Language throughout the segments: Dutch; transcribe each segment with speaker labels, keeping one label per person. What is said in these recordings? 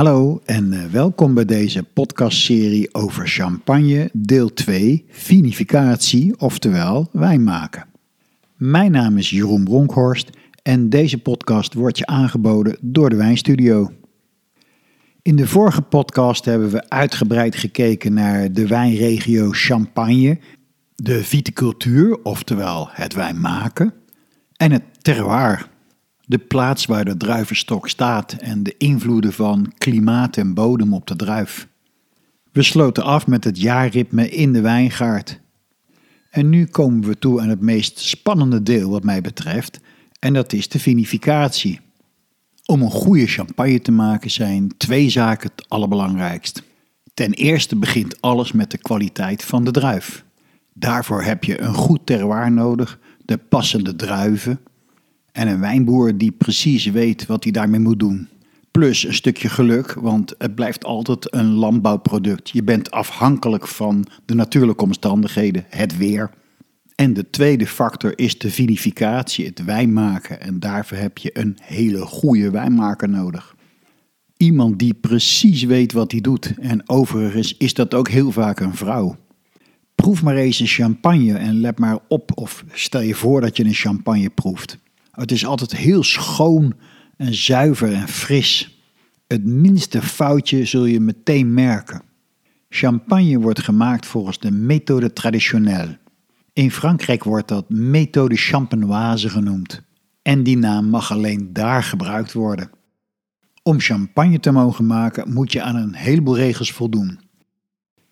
Speaker 1: Hallo en eh, welkom bij deze podcastserie over champagne, deel 2, vinificatie, oftewel wijn maken. Mijn naam is Jeroen Bronkhorst en deze podcast wordt je aangeboden door de Wijnstudio. In de vorige podcast hebben we uitgebreid gekeken naar de wijnregio Champagne, de viticultuur, oftewel het wijn maken, en het terroir, de plaats waar de druivenstok staat en de invloeden van klimaat en bodem op de druif. We sloten af met het jaarritme in de wijngaard. En nu komen we toe aan het meest spannende deel wat mij betreft, en dat is de vinificatie. Om een goede champagne te maken zijn twee zaken het allerbelangrijkst. Ten eerste begint alles met de kwaliteit van de druif. Daarvoor heb je een goed terroir nodig, de passende druiven en een wijnboer die precies weet wat hij daarmee moet doen. Plus een stukje geluk, want het blijft altijd een landbouwproduct. Je bent afhankelijk van de natuurlijke omstandigheden, het weer. En de tweede factor is de vinificatie, het wijnmaken. En daarvoor heb je een hele goede wijnmaker nodig. Iemand die precies weet wat hij doet. En overigens is dat ook heel vaak een vrouw. Proef maar eens een champagne en let maar op of stel je voor dat je een champagne proeft. Het is altijd heel schoon en zuiver en fris. Het minste foutje zul je meteen merken. Champagne wordt gemaakt volgens de methode traditionnelle. In Frankrijk wordt dat methode champenoise genoemd. En die naam mag alleen daar gebruikt worden. Om champagne te mogen maken moet je aan een heleboel regels voldoen.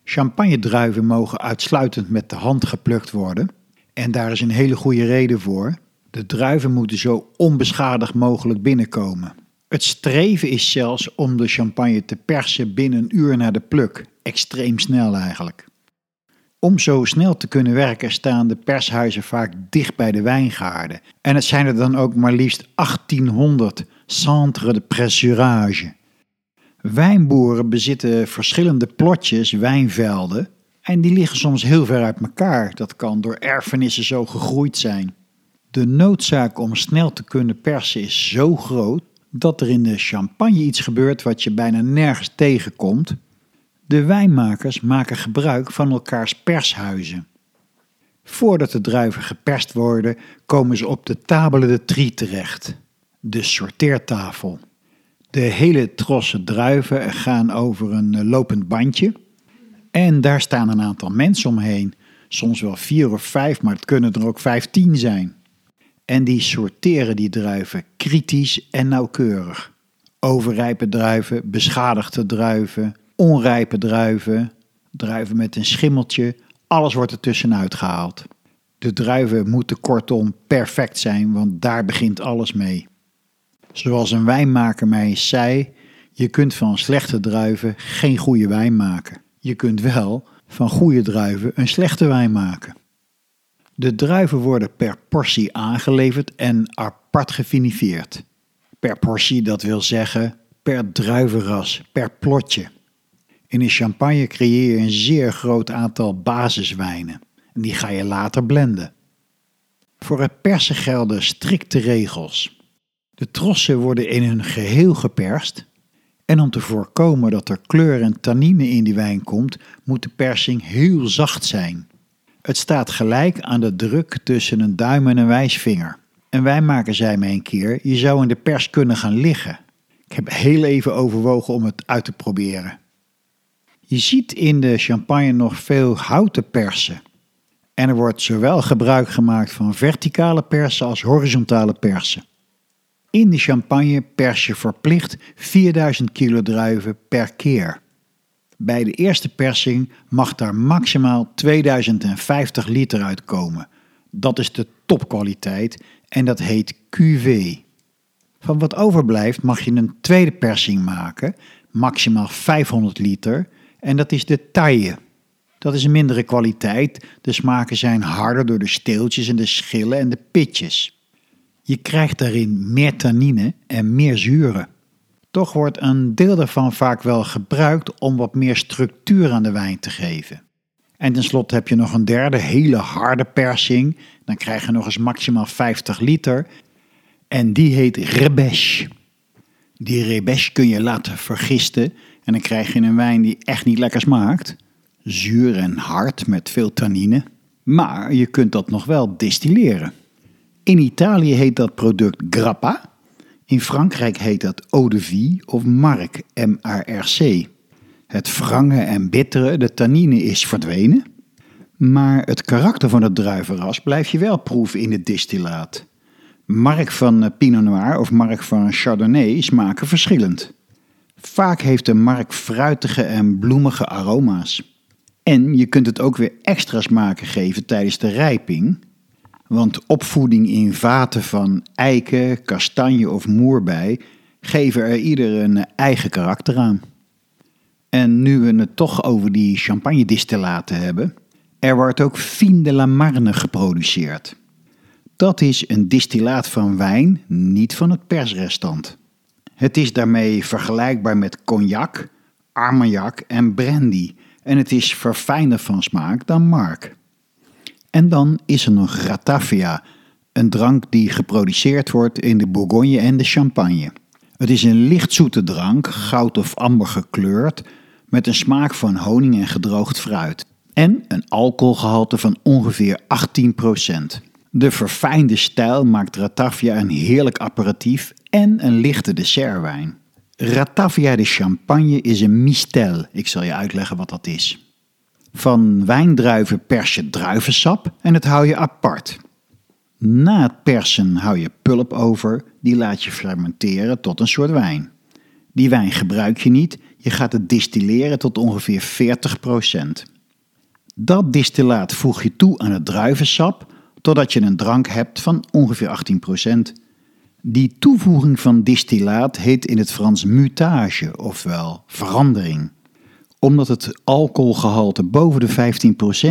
Speaker 1: Champagnedruiven mogen uitsluitend met de hand geplukt worden. En daar is een hele goede reden voor. De druiven moeten zo onbeschadigd mogelijk binnenkomen. Het streven is zelfs om de champagne te persen binnen een uur na de pluk. Extreem snel eigenlijk. Om zo snel te kunnen werken staan de pershuizen vaak dicht bij de wijngaarden. En het zijn er dan ook maar liefst 1800 centres de pressurage. Wijnboeren bezitten verschillende plotjes, wijnvelden, en die liggen soms heel ver uit elkaar. Dat kan door erfenissen zo gegroeid zijn. De noodzaak om snel te kunnen persen is zo groot dat er in de champagne iets gebeurt wat je bijna nergens tegenkomt. De wijnmakers maken gebruik van elkaars pershuizen. Voordat de druiven geperst worden, komen ze op de table de tri terecht, de sorteertafel. De hele trossen druiven gaan over een lopend bandje en daar staan een aantal mensen omheen, soms wel vier of vijf, maar het kunnen er ook vijftien zijn. En die sorteren die druiven kritisch en nauwkeurig. Overrijpe druiven, beschadigde druiven, onrijpe druiven, druiven met een schimmeltje, alles wordt er tussenuit gehaald. De druiven moeten kortom perfect zijn, want daar begint alles mee. Zoals een wijnmaker mij zei, je kunt van slechte druiven geen goede wijn maken. Je kunt wel van goede druiven een slechte wijn maken. De druiven worden per portie aangeleverd en apart gefinifeerd. Per portie, dat wil zeggen per druivenras, per plotje. In een champagne creëer je een zeer groot aantal basiswijnen en die ga je later blenden. Voor het persen gelden strikte regels. De trossen worden in hun geheel geperst en om te voorkomen dat er kleur en tannine in die wijn komt, moet de persing heel zacht zijn. Het staat gelijk aan de druk tussen een duim en een wijsvinger. En wijnmaker zei me een keer, je zou in de pers kunnen gaan liggen. Ik heb heel even overwogen om het uit te proberen. Je ziet in de champagne nog veel houten persen. En er wordt zowel gebruik gemaakt van verticale persen als horizontale persen. In de champagne pers je verplicht 4000 kilo druiven per keer. Bij de eerste persing mag daar maximaal 2050 liter uitkomen. Dat is de topkwaliteit en dat heet QV. Van wat overblijft mag je een tweede persing maken, maximaal 500 liter, en dat is de taille. Dat is een mindere kwaliteit, de smaken zijn harder door de steeltjes en de schillen en de pitjes. Je krijgt daarin meer tannine en meer zuren. Toch wordt een deel daarvan vaak wel gebruikt om wat meer structuur aan de wijn te geven. En tenslotte heb je nog een derde hele harde persing. Dan krijg je nog eens maximaal 50 liter. En die heet Rebeche. Die rebèche kun je laten vergisten en dan krijg je een wijn die echt niet lekker smaakt. Zuur en hard met veel tannine. Maar je kunt dat nog wel distilleren. In Italië heet dat product grappa. In Frankrijk heet dat eau de vie of marc, M-A-R-C. Het wrange en bittere, de tannine is verdwenen. Maar het karakter van het druivenras blijf je wel proeven in het distillaat. Mark van eh, Pinot Noir of mark van Chardonnay smaken verschillend. Vaak heeft de mark fruitige en bloemige aroma's. En je kunt het ook weer extra smaken geven tijdens de rijping. Want opvoeding in vaten van eiken, kastanje of moerbei geven er ieder een eigen karakter aan. En nu we het toch over die champagne-distillaten hebben, er wordt ook Fin de la Marne geproduceerd. Dat is een distillaat van wijn, niet van het persrestant. Het is daarmee vergelijkbaar met cognac, armagnac en brandy en het is verfijnder van smaak dan mark. En dan is er nog ratafia, een drank die geproduceerd wordt in de Bourgogne en de Champagne. Het is een lichtzoete drank, goud of amber gekleurd, met een smaak van honing en gedroogd fruit. En een alcoholgehalte van ongeveer 18%. De verfijnde stijl maakt Ratafia een heerlijk apparatief en een lichte dessertwijn. Ratafia de Champagne is een mistel. Ik zal je uitleggen wat dat is. Van wijndruiven pers je druivensap en het hou je apart. Na het persen hou je pulp over, die laat je fermenteren tot een soort wijn. Die wijn gebruik je niet, je gaat het distilleren tot ongeveer 40%. Dat distillaat voeg je toe aan het druivensap totdat je een drank hebt van ongeveer 18%. Die toevoeging van distillaat heet in het Frans mutage, ofwel verandering. Omdat het alcoholgehalte boven de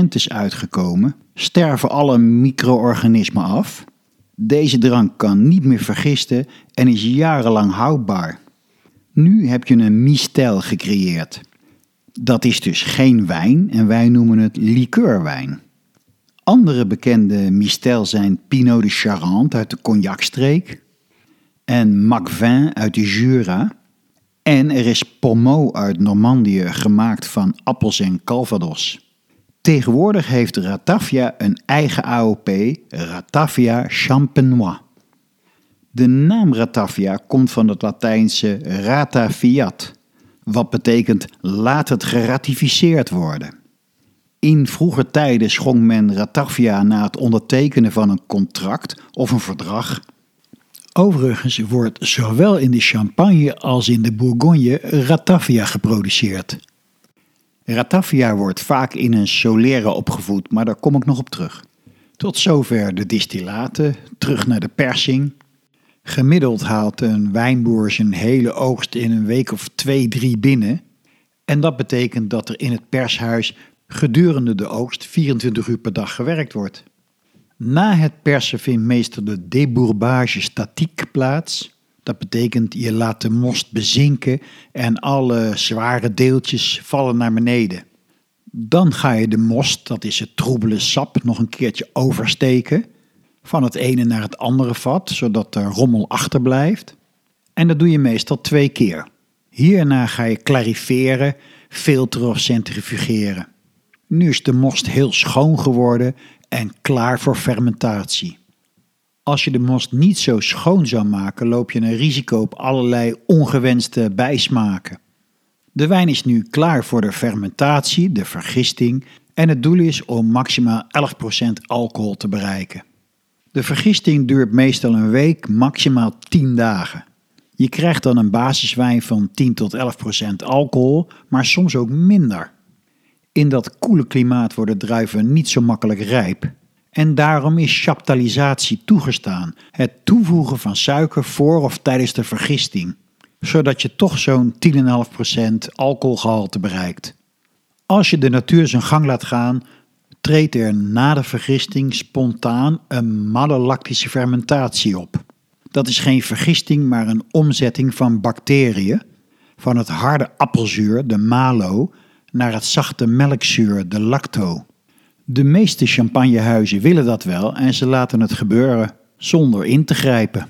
Speaker 1: 15% is uitgekomen, sterven alle micro-organismen af. Deze drank kan niet meer vergisten en is jarenlang houdbaar. Nu heb je een mistel gecreëerd. Dat is dus geen wijn en wij noemen het liqueurwijn. Andere bekende mistel zijn Pinot de Charente uit de Cognacstreek en Macvin uit de Jura. En er is Pommeau uit Normandië gemaakt van appels en calvados. Tegenwoordig heeft Ratafia een eigen AOP, Ratafia Champenois. De naam Ratafia komt van het Latijnse rata fiat, wat betekent laat het geratificeerd worden. In vroeger tijden schonk men Ratafia na het ondertekenen van een contract of een verdrag. Overigens wordt zowel in de Champagne als in de Bourgogne Ratafia geproduceerd. Ratafia wordt vaak in een solera opgevoed, maar daar kom ik nog op terug. Tot zover de distillaten, terug naar de persing. Gemiddeld haalt een wijnboer zijn hele oogst in een week of twee, drie binnen. En dat betekent dat er in het pershuis gedurende de oogst 24 uur per dag gewerkt wordt. Na het persen vindt meestal de debourbage statiek plaats. Dat betekent je laat de most bezinken en alle zware deeltjes vallen naar beneden. Dan ga je de most, dat is het troebele sap, nog een keertje oversteken. Van het ene naar het andere vat, zodat de rommel achterblijft. En dat doe je meestal twee keer. Hierna ga je clariferen, filteren of centrifugeren. Nu is de most heel schoon geworden en klaar voor fermentatie. Als je de most niet zo schoon zou maken, loop je een risico op allerlei ongewenste bijsmaken. De wijn is nu klaar voor de fermentatie, de vergisting, en het doel is om maximaal 11% alcohol te bereiken. De vergisting duurt meestal een week, maximaal 10 dagen. Je krijgt dan een basiswijn van 10 tot 11% alcohol, maar soms ook minder. In dat koele klimaat worden druiven niet zo makkelijk rijp. En daarom is chaptalisatie toegestaan, het toevoegen van suiker voor of tijdens de vergisting, zodat je toch zo'n 10,5% alcoholgehalte bereikt. Als je de natuur zijn gang laat gaan, treedt er na de vergisting spontaan een malolactische fermentatie op. Dat is geen vergisting, maar een omzetting van bacteriën, van het harde appelzuur, de malo, naar het zachte melkzuur, de lacto. De meeste champagnehuizen willen dat wel en ze laten het gebeuren zonder in te grijpen.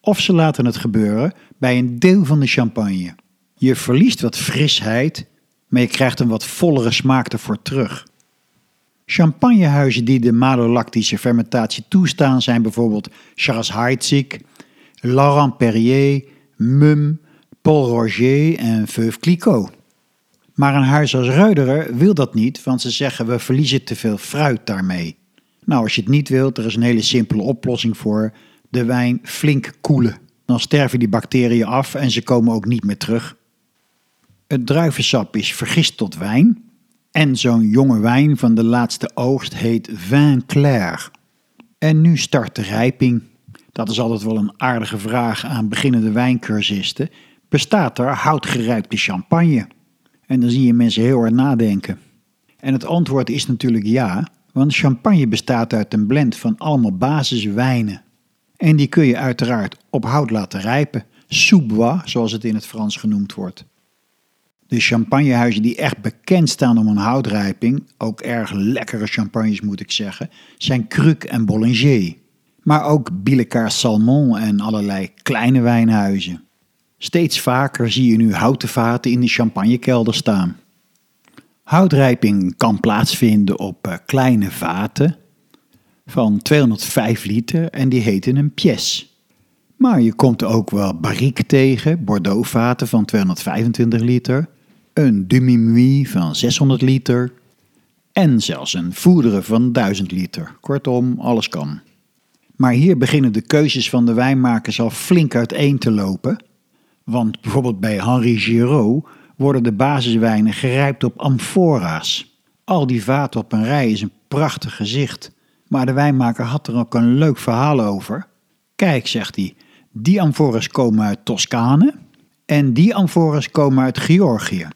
Speaker 1: of ze laten het gebeuren bij een deel van de champagne. Je verliest wat frisheid, maar je krijgt een wat vollere smaak ervoor terug. Champagnehuizen die de malolactische fermentatie toestaan zijn bijvoorbeeld Charles Heidsieck, Laurent Perrier, Mum, Paul Roger en Veuve Clicquot. Maar een huis als Reuderer wil dat niet, want ze zeggen we verliezen te veel fruit daarmee. Nou, als je het niet wilt, er is een hele simpele oplossing voor. De wijn flink koelen. Dan sterven die bacteriën af en ze komen ook niet meer terug. Het druivensap is vergist tot wijn. En zo'n jonge wijn van de laatste oogst heet vin clair. En nu start de rijping. Dat is altijd wel een aardige vraag aan beginnende wijncursisten. Bestaat er houtgerijpte champagne? En dan zie je mensen heel hard nadenken. En het antwoord is natuurlijk ja, want champagne bestaat uit een blend van allemaal basiswijnen. En die kun je uiteraard op hout laten rijpen, sous zoals het in het Frans genoemd wordt. De champagnehuizen die echt bekend staan om een houtrijping, ook erg lekkere champagnes moet ik zeggen, zijn Cruc en Bollinger. Maar ook Billecard Salmon en allerlei kleine wijnhuizen. Steeds vaker zie je nu houten vaten in de champagnekelder staan. Houtrijping kan plaatsvinden op eh, kleine vaten van 205 liter en die heten een pièce. Maar je komt ook wel barrique tegen, Bordeaux-vaten van 225 liter, een demi van 600 liter en zelfs een voederen van 1000 liter. Kortom, alles kan. Maar hier beginnen de keuzes van de wijnmakers al flink uiteen te lopen. Want bijvoorbeeld bij Henri Giraud worden de basiswijnen gerijpt op amfora's. Al die vaten op een rij is een prachtig gezicht. Maar de wijnmaker had er ook een leuk verhaal over. Kijk, zegt hij, die amforas komen uit Toscane en die amforas komen uit Georgië.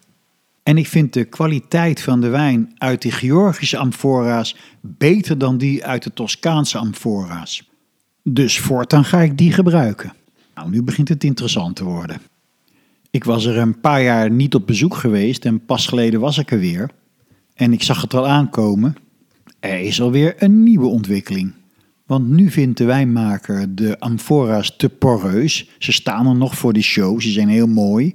Speaker 1: En ik vind de kwaliteit van de wijn uit die Georgische amfora's beter dan die uit de Toscaanse amfora's. Dus voortaan ga ik die gebruiken. Nou, nu begint het interessant te worden. Ik was er een paar jaar niet op bezoek geweest en pas geleden was ik er weer. En ik zag het al aankomen. Er is alweer een nieuwe ontwikkeling. Want nu vindt de wijnmaker de amfora's te poreus. Ze staan er nog voor die show, ze zijn heel mooi.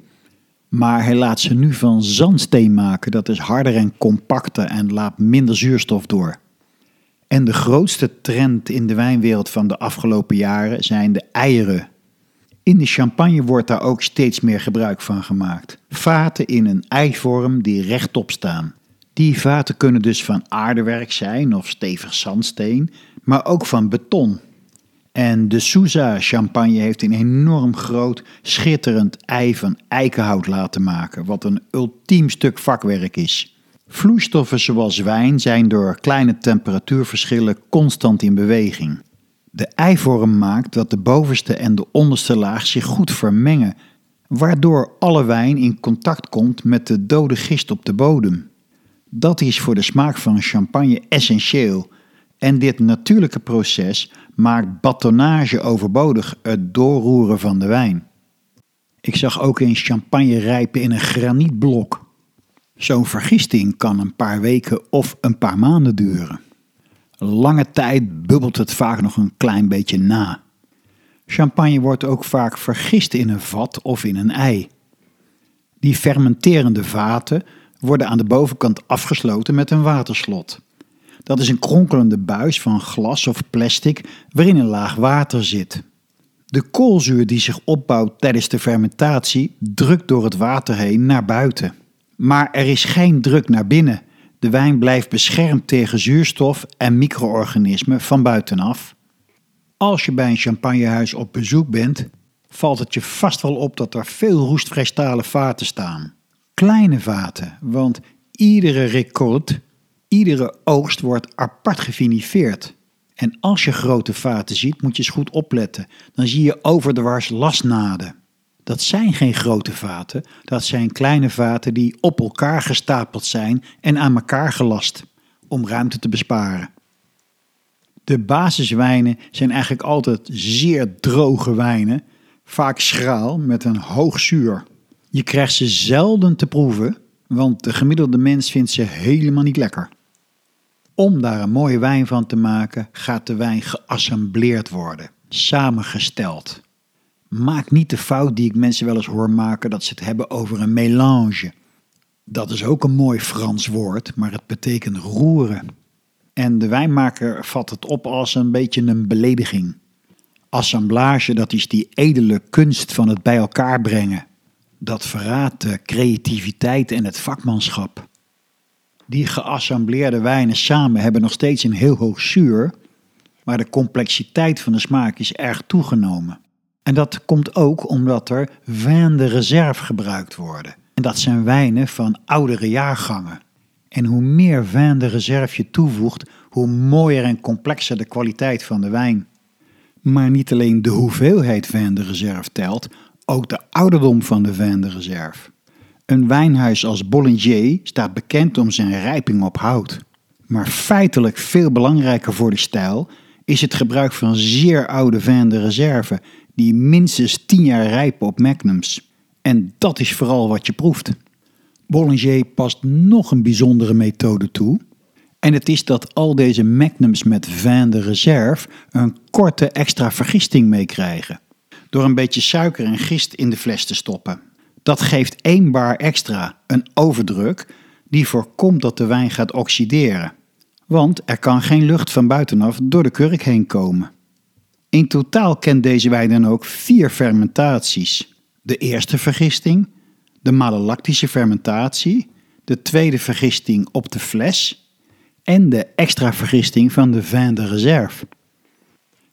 Speaker 1: Maar hij laat ze nu van zandsteen maken. Dat is harder en compacter en laat minder zuurstof door. En de grootste trend in de wijnwereld van de afgelopen jaren zijn de eieren. In de champagne wordt daar ook steeds meer gebruik van gemaakt. Vaten in een eivorm die rechtop staan. Die vaten kunnen dus van aardewerk zijn of stevig zandsteen, maar ook van beton. En de Sousa champagne heeft een enorm groot, schitterend ei van eikenhout laten maken, wat een ultiem stuk vakwerk is. Vloeistoffen zoals wijn zijn door kleine temperatuurverschillen constant in beweging. De eivorm maakt dat de bovenste en de onderste laag zich goed vermengen, waardoor alle wijn in contact komt met de dode gist op de bodem. Dat is voor de smaak van champagne essentieel. En dit natuurlijke proces maakt batonnage overbodig, het doorroeren van de wijn. Ik zag ook eens champagne rijpen in een granietblok. Zo'n vergisting kan een paar weken of een paar maanden duren. Lange tijd bubbelt het vaak nog een klein beetje na. Champagne wordt ook vaak vergist in een vat of in een ei. Die fermenterende vaten worden aan de bovenkant afgesloten met een waterslot. Dat is een kronkelende buis van glas of plastic waarin een laag water zit. De koolzuur die zich opbouwt tijdens de fermentatie drukt door het water heen naar buiten. Maar er is geen druk naar binnen. De wijn blijft beschermd tegen zuurstof en micro-organismen van buitenaf. Als je bij een champagnehuis op bezoek bent, valt het je vast wel op dat er veel roestvrij stalen vaten staan. Kleine vaten, want iedere record, iedere oogst wordt apart gefinifeerd. En als je grote vaten ziet, moet je eens goed opletten. Dan zie je over de wars lasnaden. Dat zijn geen grote vaten, dat zijn kleine vaten die op elkaar gestapeld zijn en aan elkaar gelast, om ruimte te besparen. De basiswijnen zijn eigenlijk altijd zeer droge wijnen, vaak schraal met een hoog zuur. Je krijgt ze zelden te proeven, want de gemiddelde mens vindt ze helemaal niet lekker. Om daar een mooie wijn van te maken, gaat de wijn geassembleerd worden, samengesteld. Maak niet de fout die ik mensen wel eens hoor maken dat ze het hebben over een mélange. Dat is ook een mooi Frans woord, maar het betekent roeren. En de wijnmaker vat het op als een beetje een belediging. Assemblage, dat is die edele kunst van het bij elkaar brengen. Dat verraadt de creativiteit en het vakmanschap. Die geassembleerde wijnen samen hebben nog steeds een heel hoog zuur, maar de complexiteit van de smaak is erg toegenomen. En dat komt ook omdat er vin de reserve gebruikt worden. En dat zijn wijnen van oudere jaargangen. En hoe meer vin de reserve je toevoegt, hoe mooier en complexer de kwaliteit van de wijn. Maar niet alleen de hoeveelheid vin de reserve telt, ook de ouderdom van de vin de reserve. Een wijnhuis als Bollinger staat bekend om zijn rijping op hout. Maar feitelijk veel belangrijker voor de stijl is het gebruik van zeer oude vin de reserve, die minstens 10 jaar rijpen op magnums. En dat is vooral wat je proeft. Bollinger past nog een bijzondere methode toe. En het is dat al deze magnums met vin de reserve een korte extra vergisting meekrijgen. Door een beetje suiker en gist in de fles te stoppen. Dat geeft één bar extra, een overdruk, die voorkomt dat de wijn gaat oxideren. Want er kan geen lucht van buitenaf door de kurk heen komen. In totaal kent deze wijn dan ook vier fermentaties. De eerste vergisting, de malolactische fermentatie, de tweede vergisting op de fles en de extra vergisting van de vin de reserve.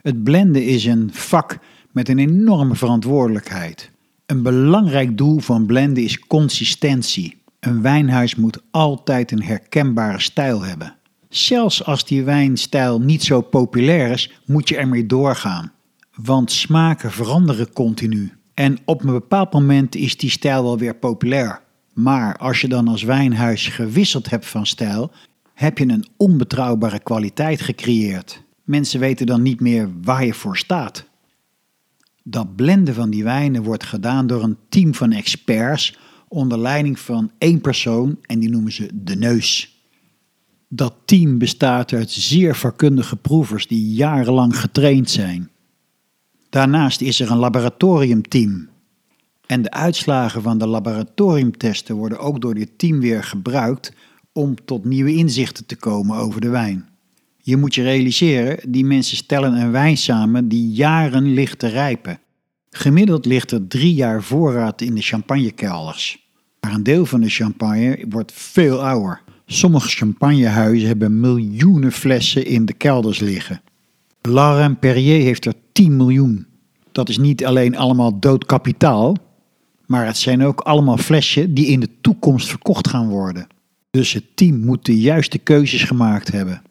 Speaker 1: Het blenden is een vak met een enorme verantwoordelijkheid. Een belangrijk doel van blenden is consistentie. Een wijnhuis moet altijd een herkenbare stijl hebben. Zelfs als die wijnstijl niet zo populair is, moet je ermee doorgaan. Want smaken veranderen continu. En op een bepaald moment is die stijl wel weer populair. Maar als je dan als wijnhuis gewisseld hebt van stijl, heb je een onbetrouwbare kwaliteit gecreëerd. Mensen weten dan niet meer waar je voor staat. Dat blenden van die wijnen wordt gedaan door een team van experts onder leiding van één persoon en die noemen ze de neus. Dat team bestaat uit zeer vakkundige proevers die jarenlang getraind zijn. Daarnaast is er een laboratoriumteam. En de uitslagen van de laboratoriumtesten worden ook door dit team weer gebruikt om tot nieuwe inzichten te komen over de wijn. Je moet je realiseren, die mensen stellen een wijn samen die jaren ligt te rijpen. Gemiddeld ligt er drie jaar voorraad in de champagnekelders. Maar een deel van de champagne wordt veel ouder. Sommige champagnehuizen hebben miljoenen flessen in de kelders liggen. Laurent Perrier heeft er 10 miljoen. Dat is niet alleen allemaal dood kapitaal, maar het zijn ook allemaal flessen die in de toekomst verkocht gaan worden. Dus het team moet de juiste keuzes gemaakt hebben.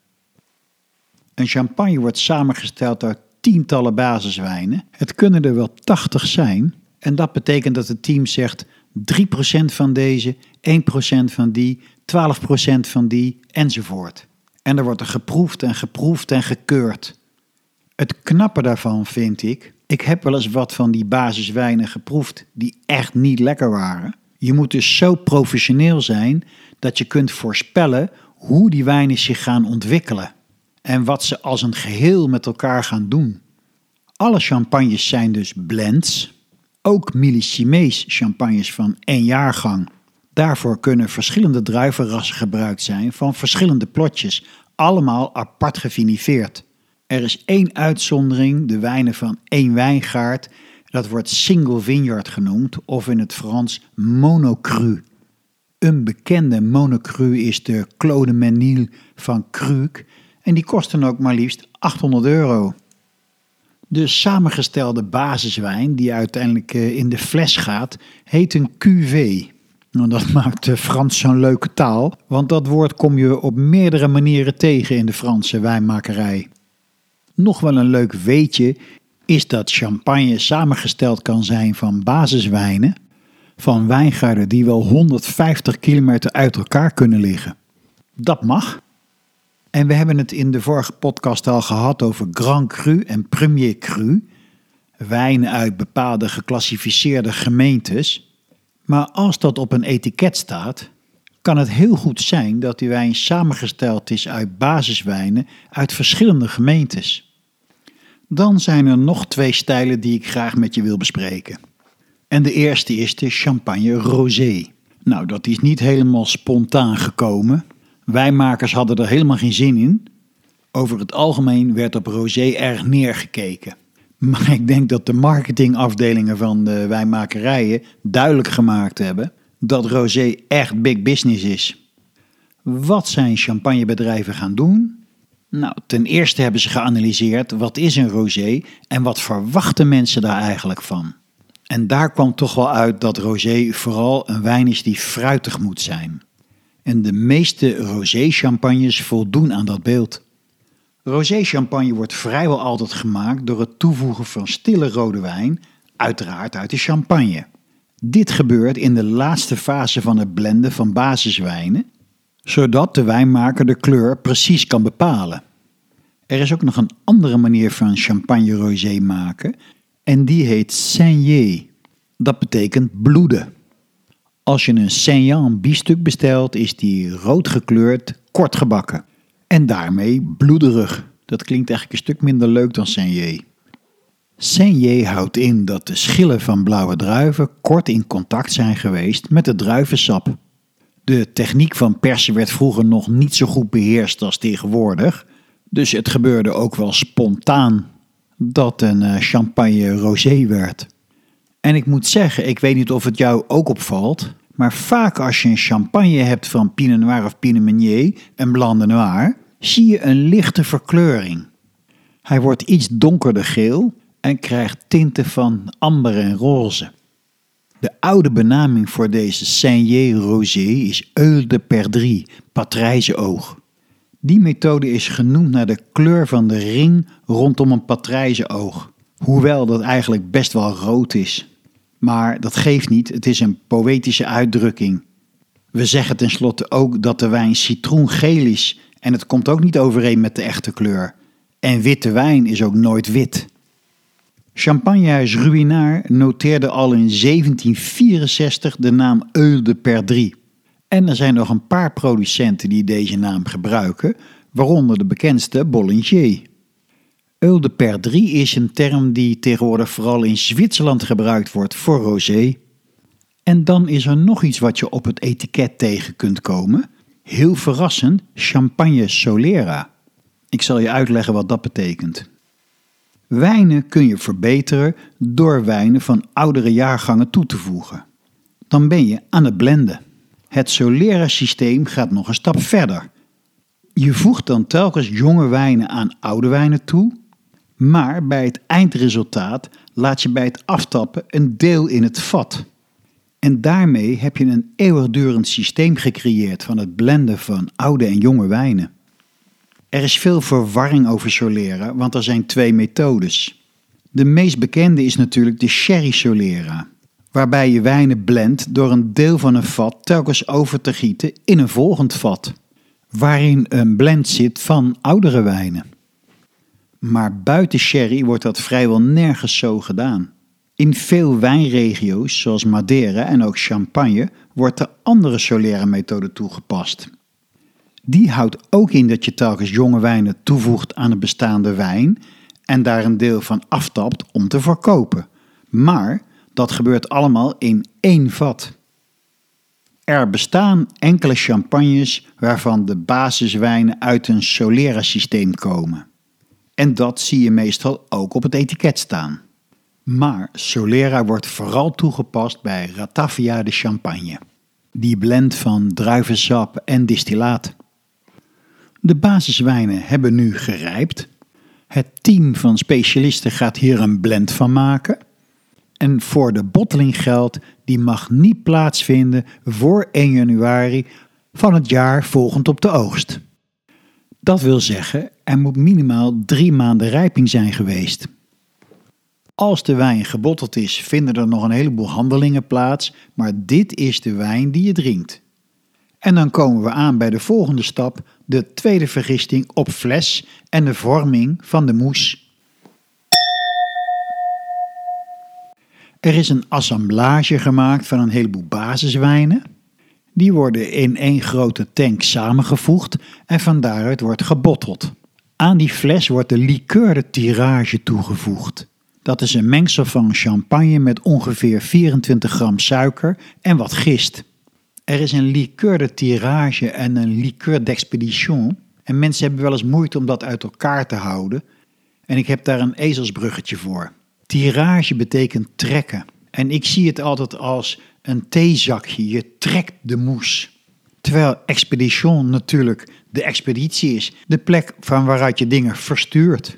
Speaker 1: Een champagne wordt samengesteld uit tientallen basiswijnen. Het kunnen er wel 80 zijn. En dat betekent dat het team zegt 3% van deze, 1% van die, 12% van die enzovoort. En er wordt er geproefd en geproefd en gekeurd. Het knappe daarvan vind ik, ik heb wel eens wat van die basiswijnen geproefd die echt niet lekker waren. Je moet dus zo professioneel zijn dat je kunt voorspellen hoe die wijnen zich gaan ontwikkelen en wat ze als een geheel met elkaar gaan doen. Alle champagnes zijn dus blends, ook millissimees champagnes van één jaargang. Daarvoor kunnen verschillende druivenrassen gebruikt zijn van verschillende plotjes, allemaal apart gefinifeerd. Er is één uitzondering, de wijnen van één wijngaard. Dat wordt single vineyard genoemd, of in het Frans monocru. Een bekende monocru is de Claude Menil van Kruk en die kosten ook maar liefst 800 euro. De samengestelde basiswijn, die uiteindelijk eh, in de fles gaat, heet een cuvée. Nou, dat maakt Frans zo'n leuke taal, want dat woord kom je op meerdere manieren tegen in de Franse wijnmakerij. Nog wel een leuk weetje is dat champagne samengesteld kan zijn van basiswijnen, van wijngaarden die wel 150 kilometer uit elkaar kunnen liggen. Dat mag. En we hebben het in de vorige podcast al gehad over Grand Cru en Premier Cru. Wijnen uit bepaalde geclassificeerde gemeentes. Maar als dat op een etiket staat, kan het heel goed zijn dat die wijn samengesteld is uit basiswijnen uit verschillende gemeentes. Dan zijn er nog twee stijlen die ik graag met je wil bespreken. En de eerste is de champagne rosé. Nou, dat is niet helemaal spontaan gekomen. Wijnmakers hadden er helemaal geen zin in. Over het algemeen werd op rosé erg neergekeken. Maar ik denk dat de marketingafdelingen van de wijnmakerijen duidelijk gemaakt hebben dat rosé echt big business is. Wat zijn champagnebedrijven gaan doen? Nou, ten eerste hebben ze geanalyseerd wat is een rosé en wat verwachten mensen daar eigenlijk van. En daar kwam toch wel uit dat rosé vooral een wijn is die fruitig moet zijn. En de meeste rosé-champagnes voldoen aan dat beeld. Rosé-champagne wordt vrijwel altijd gemaakt door het toevoegen van stille rode wijn, uiteraard uit de champagne. Dit gebeurt in de laatste fase van het blenden van basiswijnen, zodat de wijnmaker de kleur precies kan bepalen. Er is ook nog een andere manier van champagne rosé maken en die heet saigner. Dat betekent bloeden. Als je een Saint-Jean biefstuk bestelt, is die rood gekleurd, kort gebakken. En daarmee bloederig. Dat klinkt eigenlijk een stuk minder leuk dan Saint-Jean. Saint-Jean houdt in dat de schillen van blauwe druiven kort in contact zijn geweest met het druivensap. De techniek van persen werd vroeger nog niet zo goed beheerst als tegenwoordig, dus het gebeurde ook wel spontaan dat een eh, champagne rosé werd. En ik moet zeggen, ik weet niet of het jou ook opvalt, maar vaak als je een champagne hebt van Pinot Noir of Pinot Meunier, een Blanc de Noir, zie je een lichte verkleuring. Hij wordt iets donkerder geel en krijgt tinten van amber en roze. De oude benaming voor deze Saint-Yer Rosé is Eul de Perdrix, patrijzeoog. Die methode is genoemd naar de kleur van de ring rondom een patrijzeoog, hoewel dat eigenlijk best wel rood is. Maar dat geeft niet, het is een poëtische uitdrukking. We zeggen tenslotte ook dat de wijn citroengeel is en het komt ook niet overeen met de echte kleur. En witte wijn is ook nooit wit. Champagnehuis Ruinard noteerde al in 1764 de naam Eul de Perdrix. En er zijn nog een paar producenten die deze naam gebruiken, waaronder de bekendste Bollinger. Eul de Perdrix is een term die tegenwoordig vooral in Zwitserland gebruikt wordt voor rosé. En dan is er nog iets wat je op het etiket tegen kunt komen. Heel verrassend, champagne Solera. Ik zal je uitleggen wat dat betekent. Wijnen kun je verbeteren door wijnen van oudere jaargangen toe te voegen. Dan ben je aan het blenden. Het Solera-systeem gaat nog een stap verder. Je voegt dan telkens jonge wijnen aan oude wijnen toe, maar bij het eindresultaat laat je bij het aftappen een deel in het vat. En daarmee heb je een eeuwigdurend systeem gecreëerd van het blenden van oude en jonge wijnen. Er is veel verwarring over solera, want er zijn twee methodes. De meest bekende is natuurlijk de sherry solera, waarbij je wijnen blendt door een deel van een vat telkens over te gieten in een volgend vat, waarin een blend zit van oudere wijnen. Maar buiten sherry wordt dat vrijwel nergens zo gedaan. In veel wijnregio's, zoals Madeira en ook Champagne, wordt de andere solera methode toegepast. Die houdt ook in dat je telkens jonge wijnen toevoegt aan een bestaande wijn en daar een deel van aftapt om te verkopen. Maar dat gebeurt allemaal in één vat. Er bestaan enkele champagnes waarvan de basiswijnen uit een Solera-systeem komen. En dat zie je meestal ook op het etiket staan. Maar Solera wordt vooral toegepast bij Ratafia de Champagne. Die blend van druivensap en distillaat. De basiswijnen hebben nu gerijpt. Het team van specialisten gaat hier een blend van maken. En voor de botteling geldt, die mag niet plaatsvinden voor 1 januari van het jaar volgend op de oogst. Dat wil zeggen, er moet minimaal drie maanden rijping zijn geweest. Als de wijn gebotteld is, vinden er nog een heleboel handelingen plaats, maar dit is de wijn die je drinkt. En dan komen we aan bij de volgende stap, de tweede vergisting op fles en de vorming van de moes. Er is een assemblage gemaakt van een heleboel basiswijnen. Die worden in één grote tank samengevoegd en van daaruit wordt gebotteld. Aan die fles wordt de liqueur de tirage toegevoegd. Dat is een mengsel van champagne met ongeveer 24 gram suiker en wat gist. Er is een liqueur de tirage en een liqueur d'expédition. En mensen hebben wel eens moeite om dat uit elkaar te houden. En ik heb daar een ezelsbruggetje voor. Tirage betekent trekken. En ik zie het altijd als een theezakje. Je trekt de moes. Terwijl expedition natuurlijk de expeditie is, de plek van waaruit je dingen verstuurt.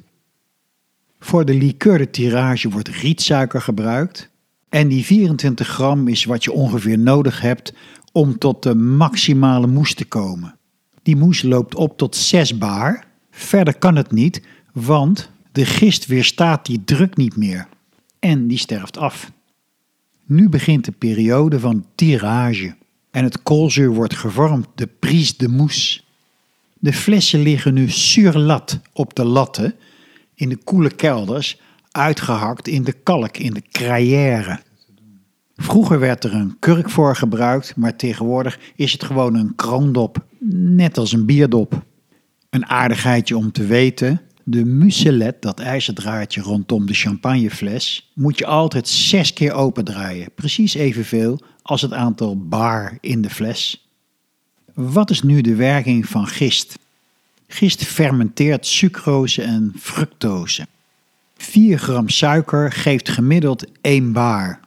Speaker 1: Voor de liqueur de tirage wordt rietsuiker gebruikt. En die 24 gram is wat je ongeveer nodig hebt om tot de maximale moes te komen. Die moes loopt op tot 6 bar. Verder kan het niet, want de gist weerstaat die druk niet meer. En die sterft af. Nu begint de periode van tirage. En het koolzuur wordt gevormd, de prise de mousse. De flessen liggen nu sur lat op de latten, in de koele kelders, uitgehakt in de kalk, in de crayère. Vroeger werd er een kurk voor gebruikt, maar tegenwoordig is het gewoon een kroondop, net als een bierdop. Een aardigheidje om te weten, de muselet, dat ijzerdraadje rondom de champagnefles, moet je altijd zes keer opendraaien. Precies evenveel als het aantal bar in de fles. Wat is nu de werking van gist? Gist fermenteert sucrose en fructose. 4 gram suiker geeft gemiddeld 1 bar.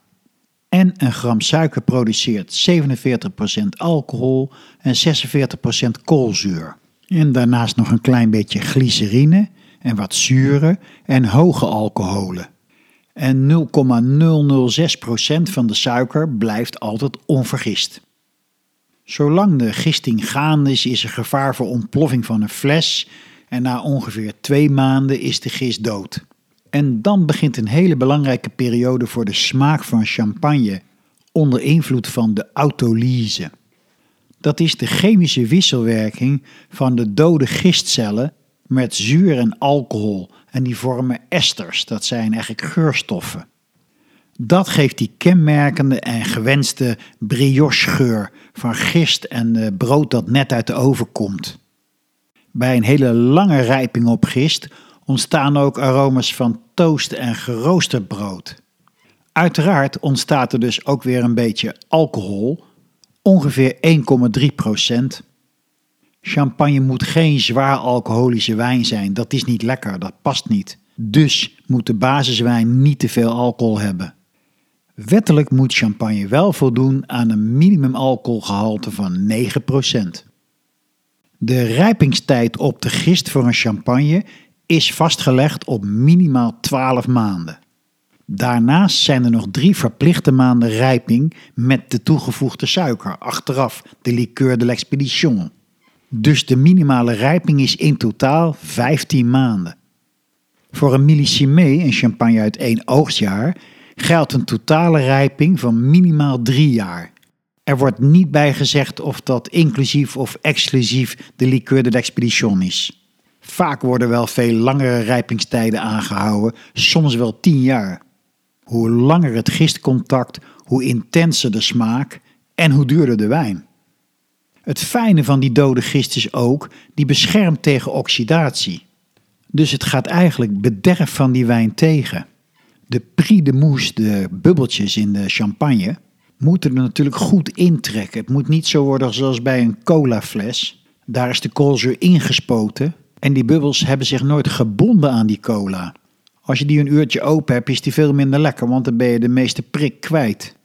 Speaker 1: En een gram suiker produceert 47% alcohol en 46% koolzuur. En daarnaast nog een klein beetje glycerine en wat zuren en hoge alcoholen. En 0,006% van de suiker blijft altijd onvergist. Zolang de gisting gaande is, is er gevaar voor ontploffing van een fles en na ongeveer twee maanden is de gist dood. En dan begint een hele belangrijke periode voor de smaak van champagne onder invloed van de autolyse. Dat is de chemische wisselwerking van de dode gistcellen met zuur en alcohol en die vormen esters, dat zijn eigenlijk geurstoffen. Dat geeft die kenmerkende en gewenste brioche geur van gist en eh, brood dat net uit de oven komt. Bij een hele lange rijping op gist ontstaan ook aromas van toast en geroosterd brood. Uiteraard ontstaat er dus ook weer een beetje alcohol, ongeveer 1,3 procent. Champagne moet geen zwaar alcoholische wijn zijn, dat is niet lekker, dat past niet. Dus moet de basiswijn niet te veel alcohol hebben. Wettelijk moet champagne wel voldoen aan een minimumalcoholgehalte van 9%. De rijpingstijd op de gist voor een champagne is vastgelegd op minimaal 12 maanden. Daarnaast zijn er nog drie verplichte maanden rijping met de toegevoegde suiker, achteraf de liqueur de l'expédition. Dus de minimale rijping is in totaal 15 maanden. Voor een millissimé, een champagne uit één oogstjaar, geldt een totale rijping van minimaal drie jaar. Er wordt niet bij gezegd of dat inclusief of exclusief de liqueur de l'expédition is. Vaak worden wel veel langere rijpingstijden aangehouden, soms wel tien jaar. Hoe langer het gistcontact, hoe intenser de smaak en hoe duurder de wijn. Het fijne van die dode gist is ook, die beschermt tegen oxidatie. Dus het gaat eigenlijk bederf van die wijn tegen. De prix de mousse, de bubbeltjes in de champagne, moeten er natuurlijk goed intrekken. Het moet niet zo worden zoals bij een colafles. Daar is de koolzuur ingespoten en die bubbels hebben zich nooit gebonden aan die cola. Als je die een uurtje open hebt, is die veel minder lekker, want dan ben je de meeste prik kwijt.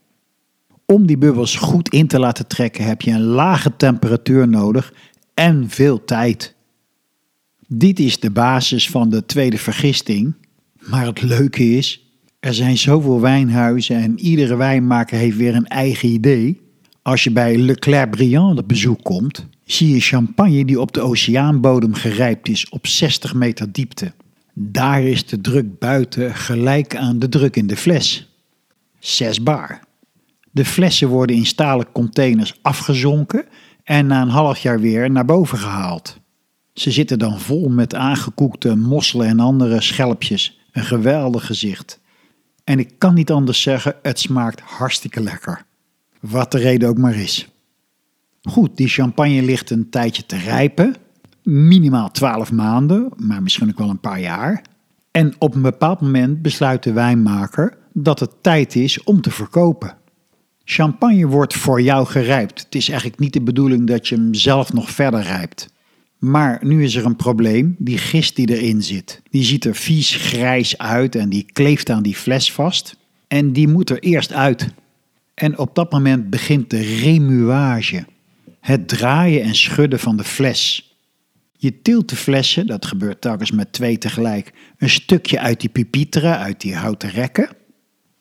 Speaker 1: Om die bubbels goed in te laten trekken heb je een lage temperatuur nodig en veel tijd. Dit is de basis van de tweede vergisting. Maar het leuke is, er zijn zoveel wijnhuizen en iedere wijnmaker heeft weer een eigen idee. Als je bij Leclerc Briand op bezoek komt, zie je champagne die op de oceaanbodem gerijpt is op 60 meter diepte. Daar is de druk buiten gelijk aan de druk in de fles. 6 bar. De flessen worden in stalen containers afgezonken en na een half jaar weer naar boven gehaald. Ze zitten dan vol met aangekoekte mosselen en andere schelpjes. Een geweldig gezicht. En ik kan niet anders zeggen, het smaakt hartstikke lekker. Wat de reden ook maar is. Goed, die champagne ligt een tijdje te rijpen. minimaal 12 maanden, maar misschien ook wel een paar jaar. En op een bepaald moment besluit de wijnmaker dat het tijd is om te verkopen. Champagne wordt voor jou gerijpt. Het is eigenlijk niet de bedoeling dat je hem zelf nog verder rijpt. Maar nu is er een probleem. Die gist die erin zit, die ziet er vies grijs uit en die kleeft aan die fles vast. En die moet er eerst uit. En op dat moment begint de remuage. Het draaien en schudden van de fles. Je tilt de flessen, dat gebeurt telkens met twee tegelijk, een stukje uit die pupitre, uit die houten rekken.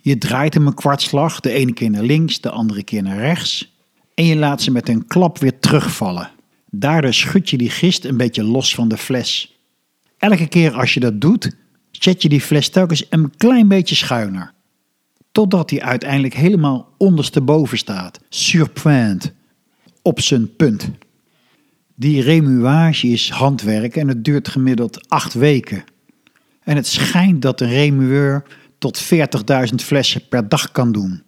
Speaker 1: Je draait hem een kwartslag, de ene keer naar links, de andere keer naar rechts. En je laat ze met een klap weer terugvallen. Daardoor schud je die gist een beetje los van de fles. Elke keer als je dat doet, zet je die fles telkens een klein beetje schuiner. Totdat hij uiteindelijk helemaal ondersteboven staat, surpoint, op zijn punt. Die remuage is handwerk en het duurt gemiddeld acht weken. En het schijnt dat een remueur tot 40.000 flessen per dag kan doen.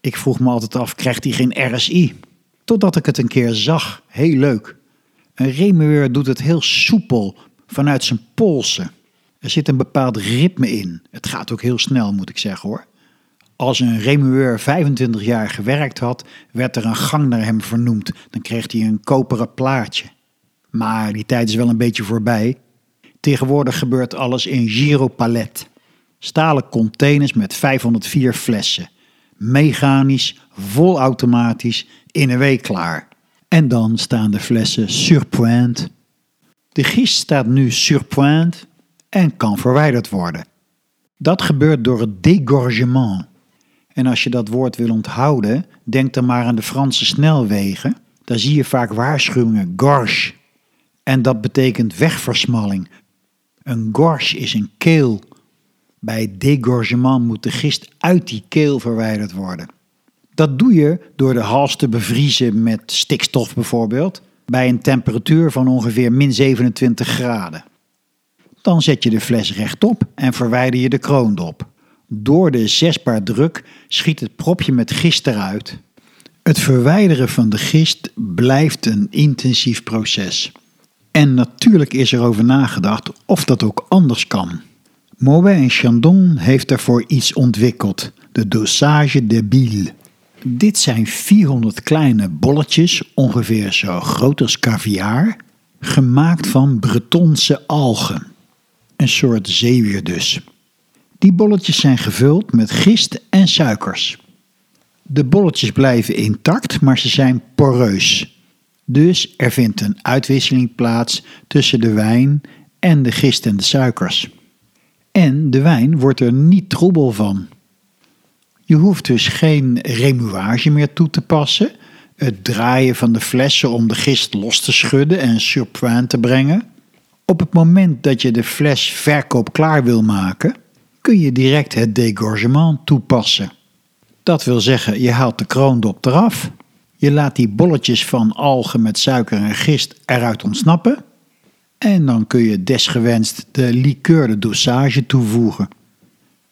Speaker 1: Ik vroeg me altijd af, krijgt hij geen RSI? Totdat ik het een keer zag. Heel leuk. Een remueur doet het heel soepel vanuit zijn polsen. Er zit een bepaald ritme in. Het gaat ook heel snel, moet ik zeggen hoor. Als een remueur 25 jaar gewerkt had, werd er een gang naar hem vernoemd. Dan kreeg hij een koperen plaatje. Maar die tijd is wel een beetje voorbij. Tegenwoordig gebeurt alles in giropalet. Stalen containers met 504 flessen. Mechanisch, volautomatisch, in een week klaar. En dan staan de flessen surpoint. De gist staat nu surpoint en kan verwijderd worden. Dat gebeurt door het dégorgement. En als je dat woord wil onthouden, denk dan maar aan de Franse snelwegen. Daar zie je vaak waarschuwingen gorge. En dat betekent wegversmalling. Een gorge is een keel. Bij dégorgement moet de gist uit die keel verwijderd worden. Dat doe je door de hals te bevriezen met stikstof bijvoorbeeld, bij een temperatuur van ongeveer min 27 graden. Dan zet je de fles rechtop en verwijder je de kroondop. Door de zesbaar druk schiet het propje met gist eruit. Het verwijderen van de gist blijft een intensief proces. En natuurlijk is er over nagedacht of dat ook anders kan. Moet en Chandon heeft daarvoor iets ontwikkeld, de dosage de bile. Dit zijn 400 kleine bolletjes, ongeveer zo groot als caviar, gemaakt van Bretonse algen. Een soort zeewier dus. Die bolletjes zijn gevuld met gist en suikers. De bolletjes blijven intact, maar ze zijn poreus. Dus er vindt een uitwisseling plaats tussen de wijn en de gist en de suikers. En de wijn wordt er niet troebel van. Je hoeft dus geen remuage meer toe te passen, het draaien van de flessen om de gist los te schudden en surpoint te brengen. Op het moment dat je de fles verkoopklaar wil maken, kun je direct het dégorgement toepassen. Dat wil zeggen, je haalt de kroondop eraf, je laat die bolletjes van algen met suiker en gist eruit ontsnappen en dan kun je desgewenst de liqueur de dosage toevoegen.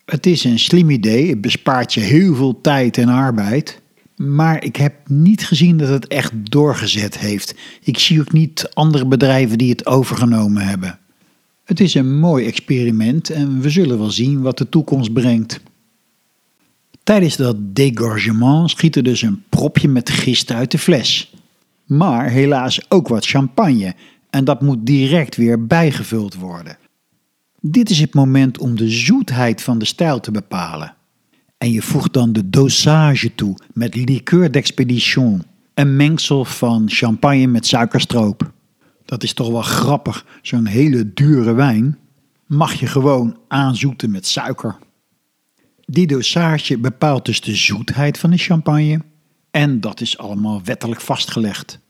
Speaker 1: Het is een slim idee, het bespaart je heel veel tijd en arbeid. Maar ik heb niet gezien dat het echt doorgezet heeft. Ik zie ook niet andere bedrijven die het overgenomen hebben. Het is een mooi experiment en we zullen wel zien wat de toekomst brengt. Tijdens dat dégorgement schiet er dus een propje met gist uit de fles. Maar helaas ook wat champagne en dat moet direct weer bijgevuld worden. Dit is het moment om de zoetheid van de stijl te bepalen. En je voegt dan de dosage toe met liqueur d'expédition, een mengsel van champagne met suikerstroop. Dat is toch wel grappig, zo'n hele dure wijn mag je gewoon aanzoeten met suiker. Die dosage bepaalt dus de zoetheid van de champagne en dat is allemaal wettelijk vastgelegd.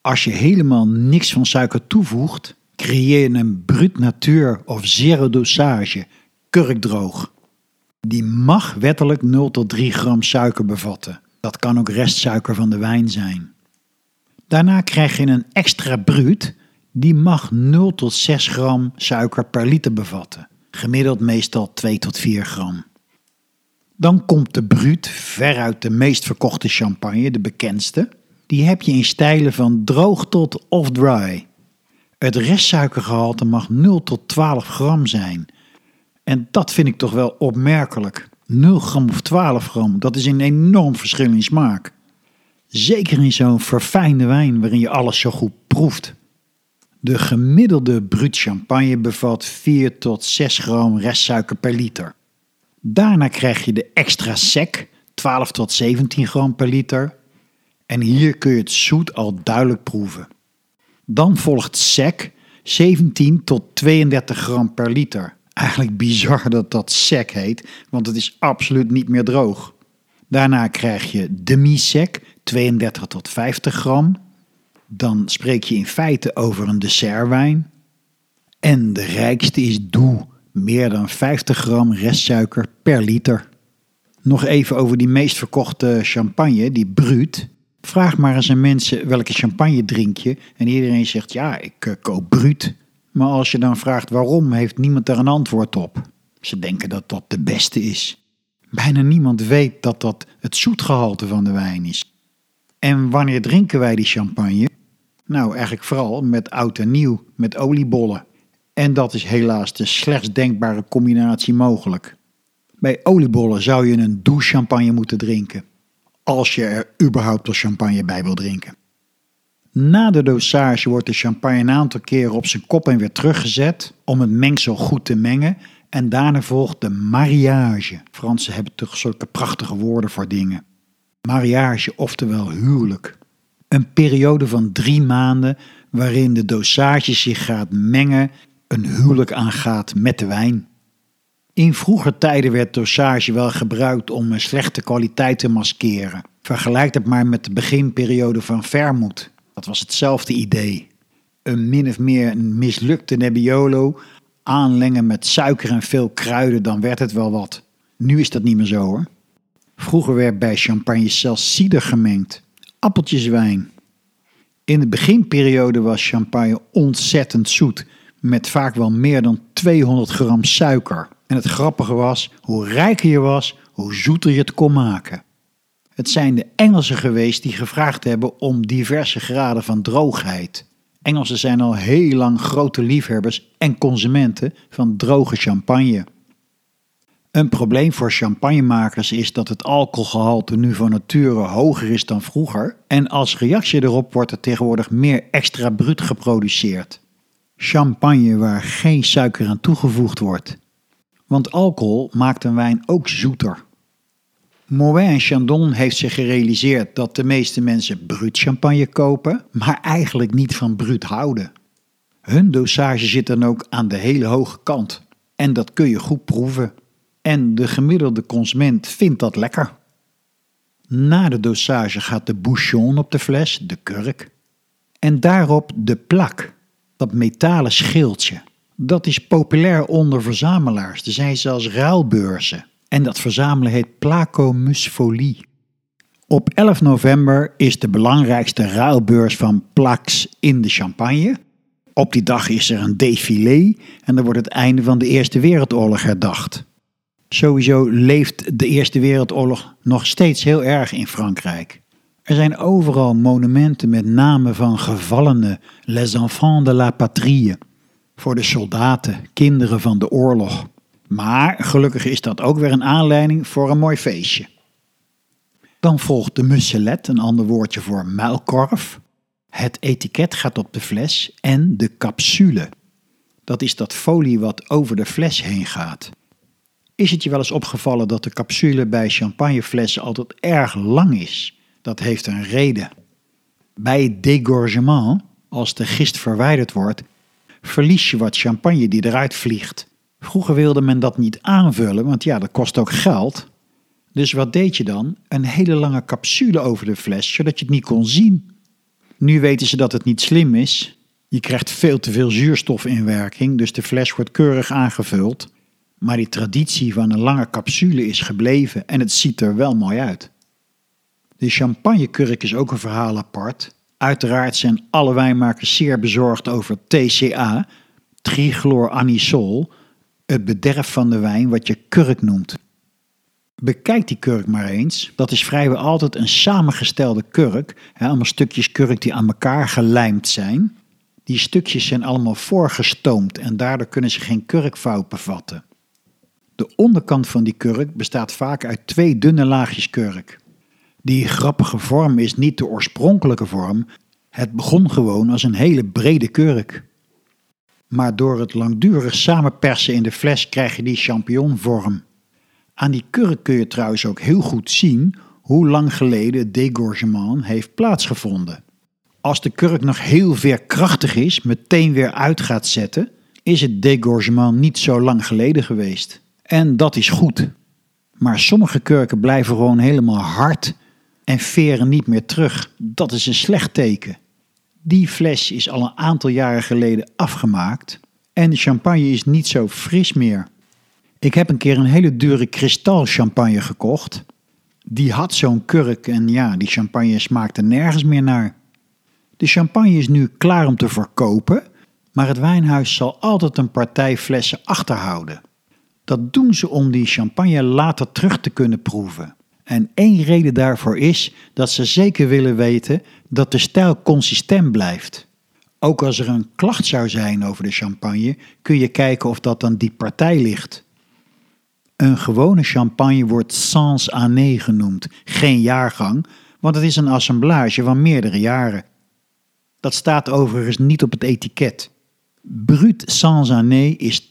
Speaker 1: Als je helemaal niks van suiker toevoegt, creëer je een brut natuur of zero dosage, kurkdroog. Die mag wettelijk 0 tot 3 gram suiker bevatten. Dat kan ook restsuiker van de wijn zijn. Daarna krijg je een extra bruut, die mag 0 tot 6 gram suiker per liter bevatten. Gemiddeld meestal 2 tot 4 gram. Dan komt de bruut, veruit de meest verkochte champagne, de bekendste. Die heb je in stijlen van droog tot off-dry. Het restsuikergehalte mag 0 tot 12 gram zijn. En dat vind ik toch wel opmerkelijk. 0 gram of 12 gram, dat is een enorm verschil in smaak. Zeker in zo'n verfijnde wijn waarin je alles zo goed proeft. De gemiddelde bruut champagne bevat 4 tot 6 gram restsuiker per liter. Daarna krijg je de extra sec, 12 tot 17 gram per liter. En hier kun je het zoet al duidelijk proeven. Dan volgt sec, 17 tot 32 gram per liter. Eigenlijk bizar dat dat sec heet, want het is absoluut niet meer droog. Daarna krijg je demi-sec, 32 tot 50 gram. Dan spreek je in feite over een dessertwijn. En de rijkste is doux, meer dan 50 gram restsuiker per liter. Nog even over die meest verkochte champagne, die Brut. Vraag maar eens aan mensen welke champagne drink je en iedereen zegt ja, ik uh, koop Brut. Maar als je dan vraagt waarom, heeft niemand daar een antwoord op. Ze denken dat dat de beste is. Bijna niemand weet dat dat het zoetgehalte van de wijn is. En wanneer drinken wij die champagne? Nou, eigenlijk vooral met oud en nieuw, met oliebollen. En dat is helaas de slechts denkbare combinatie mogelijk. Bij oliebollen zou je een douche champagne moeten drinken. Als je er überhaupt al champagne bij wil drinken. Na de dosage wordt de champagne een aantal keren op zijn kop en weer teruggezet om het mengsel goed te mengen. En daarna volgt de mariage. Fransen hebben toch zulke prachtige woorden voor dingen. Mariage, oftewel huwelijk. Een periode van drie maanden waarin de dosage zich gaat mengen, een huwelijk aangaat met de wijn. In vroeger tijden werd dosage wel gebruikt om een slechte kwaliteit te maskeren. Vergelijk het maar met de beginperiode van vermoed. Dat was hetzelfde idee. Een min of meer mislukte Nebbiolo aanlengen met suiker en veel kruiden, dan werd het wel wat. Nu is dat niet meer zo hoor. Vroeger werd bij champagne zelfs cider gemengd. Appeltjeswijn. In de beginperiode was champagne ontzettend zoet, met vaak wel meer dan 200 gram suiker. En het grappige was, hoe rijker je was, hoe zoeter je het kon maken. Het zijn de Engelsen geweest die gevraagd hebben om diverse graden van droogheid. Engelsen zijn al heel lang grote liefhebbers en consumenten van droge champagne. Een probleem voor champagnemakers is dat het alcoholgehalte nu van nature hoger is dan vroeger en als reactie erop wordt er tegenwoordig meer extra bruut geproduceerd. Champagne waar geen suiker aan toegevoegd wordt. Want alcohol maakt een wijn ook zoeter. Moët Chandon heeft zich gerealiseerd dat de meeste mensen bruut champagne kopen, maar eigenlijk niet van bruut houden. Hun dosage zit dan ook aan de hele hoge kant. En dat kun je goed proeven. En de gemiddelde consument vindt dat lekker. Na de dosage gaat de bouchon op de fles, de kurk. En daarop de plak, dat metalen schildje. Dat is populair onder verzamelaars. Er zijn zelfs ruilbeurzen. En dat verzamelen heet Placomusfolie. Op 11 november is de belangrijkste ruilbeurs van Plax in de Champagne. Op die dag is er een défilé en er wordt het einde van de Eerste Wereldoorlog herdacht. Sowieso leeft de Eerste Wereldoorlog nog steeds heel erg in Frankrijk. Er zijn overal monumenten met namen van gevallenen, les enfants de la patrie, voor de soldaten, kinderen van de oorlog. Maar gelukkig is dat ook weer een aanleiding voor een mooi feestje. Dan volgt de musselet, een ander woordje voor muilkorf. Het etiket gaat op de fles en de capsule. Dat is dat folie wat over de fles heen gaat. Is het je wel eens opgevallen dat de capsule bij champagneflessen altijd erg lang is? Dat heeft een reden. Bij dégorgement, als de gist verwijderd wordt, verlies je wat champagne die eruit vliegt. Vroeger wilde men dat niet aanvullen, want ja, dat kost ook geld. Dus wat deed je dan? Een hele lange capsule over de fles, zodat je het niet kon zien. Nu weten ze dat het niet slim is. Je krijgt veel te veel zuurstof in werking, dus de fles wordt keurig aangevuld. Maar die traditie van een lange capsule is gebleven en het ziet er wel mooi uit. De champagnekurk is ook een verhaal apart. Uiteraard zijn alle wijnmakers zeer bezorgd over TCA, trichloroanisol, het bederf van de wijn wat je kurk noemt. Bekijk die kurk maar eens. Dat is vrijwel altijd een samengestelde kurk, hè, allemaal stukjes kurk die aan elkaar gelijmd zijn. Die stukjes zijn allemaal voorgestoomd en daardoor kunnen ze geen kurkvouw bevatten. De onderkant van die kurk bestaat vaak uit twee dunne laagjes kurk. Die grappige vorm is niet de oorspronkelijke vorm, het begon gewoon als een hele brede kurk. Maar door het langdurig samenpersen in de fles krijg je die champignonvorm. Aan die kurk kun je trouwens ook heel goed zien hoe lang geleden het dégorgement heeft plaatsgevonden. Als de kurk nog heel veerkrachtig is, meteen weer uit gaat zetten, is het dégorgement niet zo lang geleden geweest. En dat is goed. Maar sommige kurken blijven gewoon helemaal hard en veren niet meer terug. Dat is een slecht teken. Die fles is al een aantal jaren geleden afgemaakt en de champagne is niet zo fris meer. Ik heb een keer een hele dure kristalchampagne gekocht. Die had zo'n kurk en ja, die champagne smaakte nergens meer naar. De champagne is nu klaar om te verkopen, maar het wijnhuis zal altijd een partij flessen achterhouden. Dat doen ze om die champagne later terug te kunnen proeven. En één reden daarvoor is dat ze zeker willen weten dat de stijl consistent blijft. Ook als er een klacht zou zijn over de champagne, kun je kijken of dat aan die partij ligt. Een gewone champagne wordt sans année genoemd, geen jaargang, want het is een assemblage van meerdere jaren. Dat staat overigens niet op het etiket. Brut sans année is 80%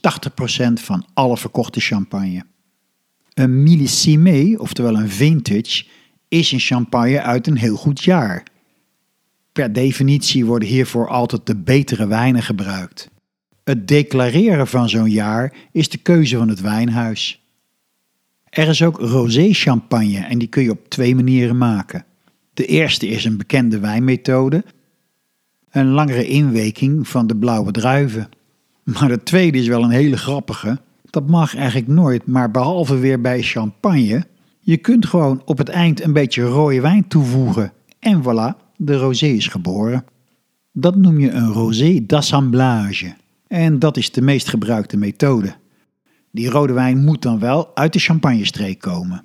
Speaker 1: van alle verkochte champagne. Een millisime, oftewel een vintage, is een champagne uit een heel goed jaar. Per definitie worden hiervoor altijd de betere wijnen gebruikt. Het declareren van zo'n jaar is de keuze van het wijnhuis. Er is ook rosé champagne en die kun je op twee manieren maken. De eerste is een bekende wijnmethode, een langere inweking van de blauwe druiven. Maar de tweede is wel een hele grappige. Dat mag eigenlijk nooit, maar behalve weer bij champagne. Je kunt gewoon op het eind een beetje rode wijn toevoegen. En voilà, de rosé is geboren. Dat noem je een rosé d'assemblage. En dat is de meest gebruikte methode. Die rode wijn moet dan wel uit de champagnestreek komen.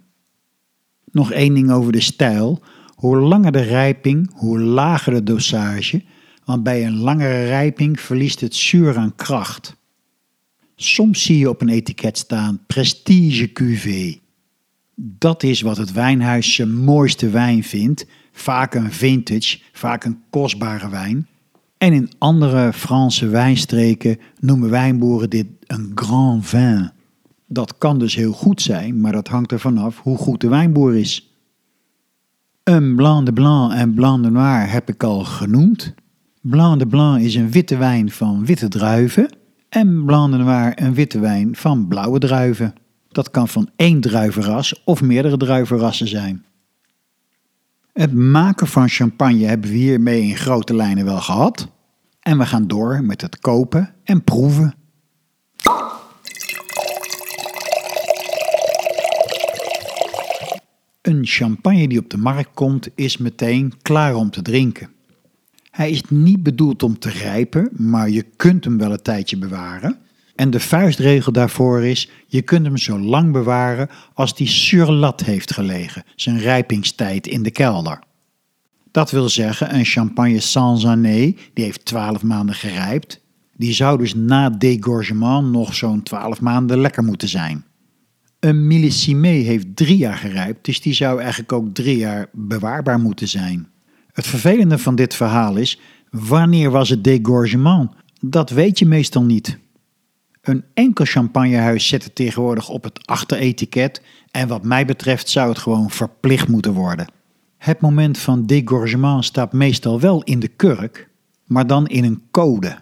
Speaker 1: Nog één ding over de stijl. Hoe langer de rijping, hoe lager de dosage, want bij een langere rijping verliest het zuur aan kracht. Soms zie je op een etiket staan Prestige Cuvée. Dat is wat het wijnhuis zijn mooiste wijn vindt, vaak een vintage, vaak een kostbare wijn. En in andere Franse wijnstreken noemen wijnboeren dit een grand vin. Dat kan dus heel goed zijn, maar dat hangt er vanaf hoe goed de wijnboer is. Een Blanc de Blanc en Blanc de Noir heb ik al genoemd. Blanc de Blanc is een witte wijn van witte druiven en Blanc de Noir een witte wijn van blauwe druiven. Dat kan van één druivenras of meerdere druivenrassen zijn. Het maken van champagne hebben we hiermee in grote lijnen wel gehad. En we gaan door met het kopen en proeven. Een champagne die op de markt komt is meteen klaar om te drinken. Hij is niet bedoeld om te rijpen, maar je kunt hem wel een tijdje bewaren. En de vuistregel daarvoor is: je kunt hem zo lang bewaren als die surlat heeft gelegen, zijn rijpingstijd in de kelder. Dat wil zeggen, een champagne sans année, die heeft 12 maanden gerijpt, die zou dus na dégorgement nog zo'n 12 maanden lekker moeten zijn. Een millésime heeft drie jaar gerijpt, dus die zou eigenlijk ook drie jaar bewaarbaar moeten zijn. Het vervelende van dit verhaal is, wanneer was het dégorgement? Dat weet je meestal niet. Een enkel champagnehuis zet het tegenwoordig op het achteretiket en wat mij betreft zou het gewoon verplicht moeten worden. Het moment van dégorgement staat meestal wel in de kurk, maar dan in een code.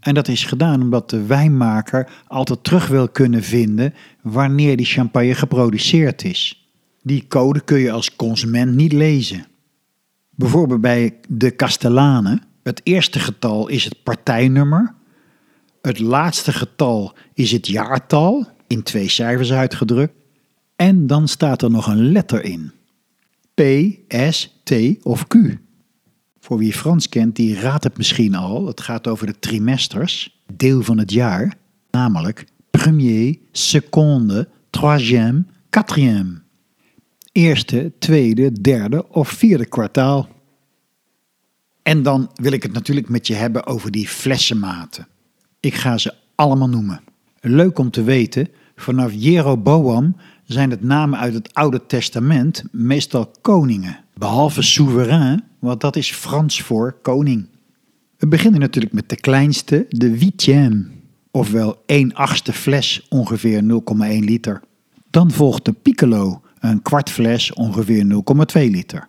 Speaker 1: En dat is gedaan omdat de wijnmaker altijd terug wil kunnen vinden wanneer die champagne geproduceerd is. Die code kun je als consument niet lezen. Bijvoorbeeld bij de Castellane, het eerste getal is het partijnummer, het laatste getal is het jaartal, in twee cijfers uitgedrukt, en dan staat er nog een letter in. P, S, T of Q. Voor wie Frans kent, die raadt het misschien al. Het gaat over de trimesters, deel van het jaar, namelijk premier, seconde, troisième, quatrième eerste, tweede, derde of vierde kwartaal. En dan wil ik het natuurlijk met je hebben over die flessenmaten. Ik ga ze allemaal noemen. Leuk om te weten, vanaf Jeroboam zijn het namen uit het Oude Testament meestal koningen. Behalve soeverein, want dat is Frans voor koning. We beginnen natuurlijk met de kleinste, de huitième, ofwel 1 achtste fles, ongeveer 0,1 liter. Dan volgt de piccolo, een kwart fles, ongeveer 0,2 liter.